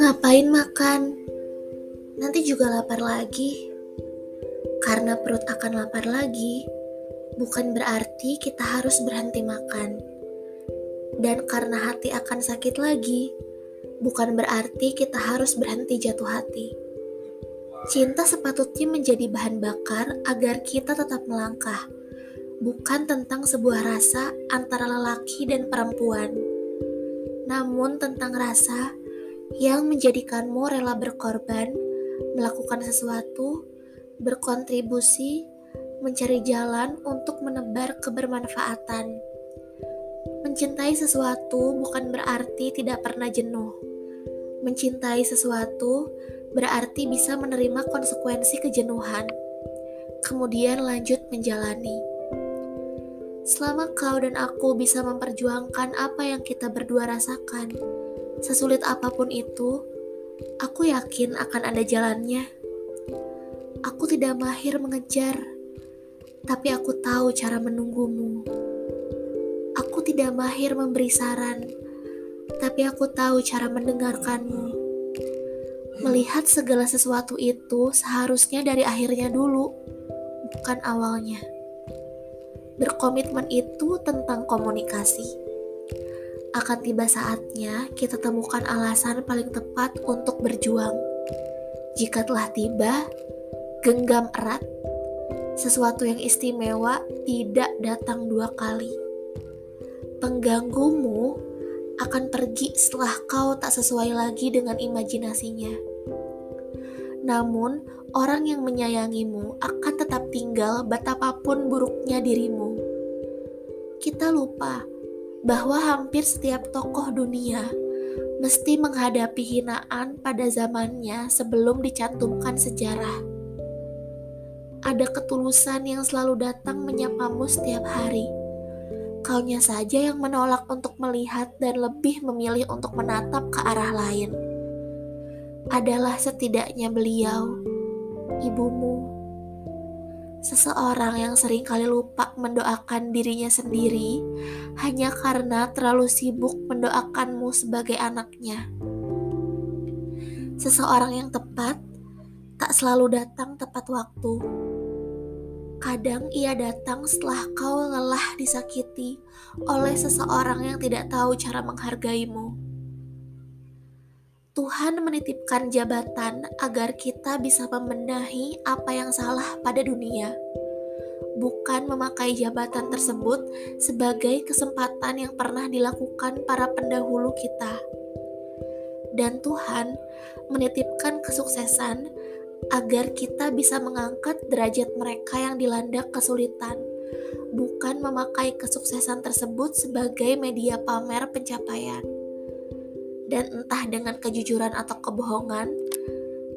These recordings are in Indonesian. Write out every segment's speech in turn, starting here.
Ngapain makan? Nanti juga lapar lagi. Karena perut akan lapar lagi, bukan berarti kita harus berhenti makan. Dan karena hati akan sakit lagi, bukan berarti kita harus berhenti jatuh hati. Cinta sepatutnya menjadi bahan bakar agar kita tetap melangkah, bukan tentang sebuah rasa antara lelaki dan perempuan, namun tentang rasa yang menjadikanmu rela berkorban, melakukan sesuatu, berkontribusi, mencari jalan untuk menebar kebermanfaatan. Mencintai sesuatu bukan berarti tidak pernah jenuh. Mencintai sesuatu berarti bisa menerima konsekuensi kejenuhan, kemudian lanjut menjalani. Selama kau dan aku bisa memperjuangkan apa yang kita berdua rasakan, Sesulit apa pun itu, aku yakin akan ada jalannya. Aku tidak mahir mengejar, tapi aku tahu cara menunggumu. Aku tidak mahir memberi saran, tapi aku tahu cara mendengarkanmu. Melihat segala sesuatu itu seharusnya dari akhirnya dulu, bukan awalnya. Berkomitmen itu tentang komunikasi akan tiba saatnya kita temukan alasan paling tepat untuk berjuang. Jika telah tiba, genggam erat. Sesuatu yang istimewa tidak datang dua kali. Pengganggumu akan pergi setelah kau tak sesuai lagi dengan imajinasinya. Namun, orang yang menyayangimu akan tetap tinggal betapapun buruknya dirimu. Kita lupa bahwa hampir setiap tokoh dunia mesti menghadapi hinaan pada zamannya sebelum dicantumkan sejarah. Ada ketulusan yang selalu datang menyapamu setiap hari. Kaunya saja yang menolak untuk melihat dan lebih memilih untuk menatap ke arah lain. Adalah setidaknya beliau, ibumu, seseorang yang sering kali lupa mendoakan dirinya sendiri hanya karena terlalu sibuk mendoakanmu sebagai anaknya. Seseorang yang tepat tak selalu datang tepat waktu. Kadang ia datang setelah kau lelah disakiti oleh seseorang yang tidak tahu cara menghargaimu. Tuhan menitipkan jabatan agar kita bisa membenahi apa yang salah pada dunia, bukan memakai jabatan tersebut sebagai kesempatan yang pernah dilakukan para pendahulu kita. Dan Tuhan menitipkan kesuksesan agar kita bisa mengangkat derajat mereka yang dilanda kesulitan, bukan memakai kesuksesan tersebut sebagai media pamer pencapaian dan entah dengan kejujuran atau kebohongan,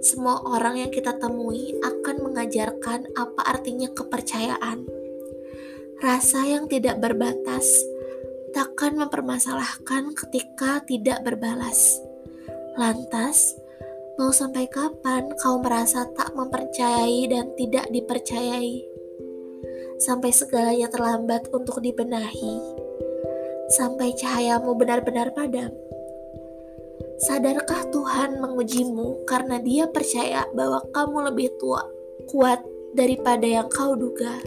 semua orang yang kita temui akan mengajarkan apa artinya kepercayaan. Rasa yang tidak berbatas takkan mempermasalahkan ketika tidak berbalas. Lantas, mau sampai kapan kau merasa tak mempercayai dan tidak dipercayai? Sampai segalanya terlambat untuk dibenahi, sampai cahayamu benar-benar padam. Sadarkah Tuhan mengujimu karena Dia percaya bahwa kamu lebih tua, kuat daripada yang kau duga?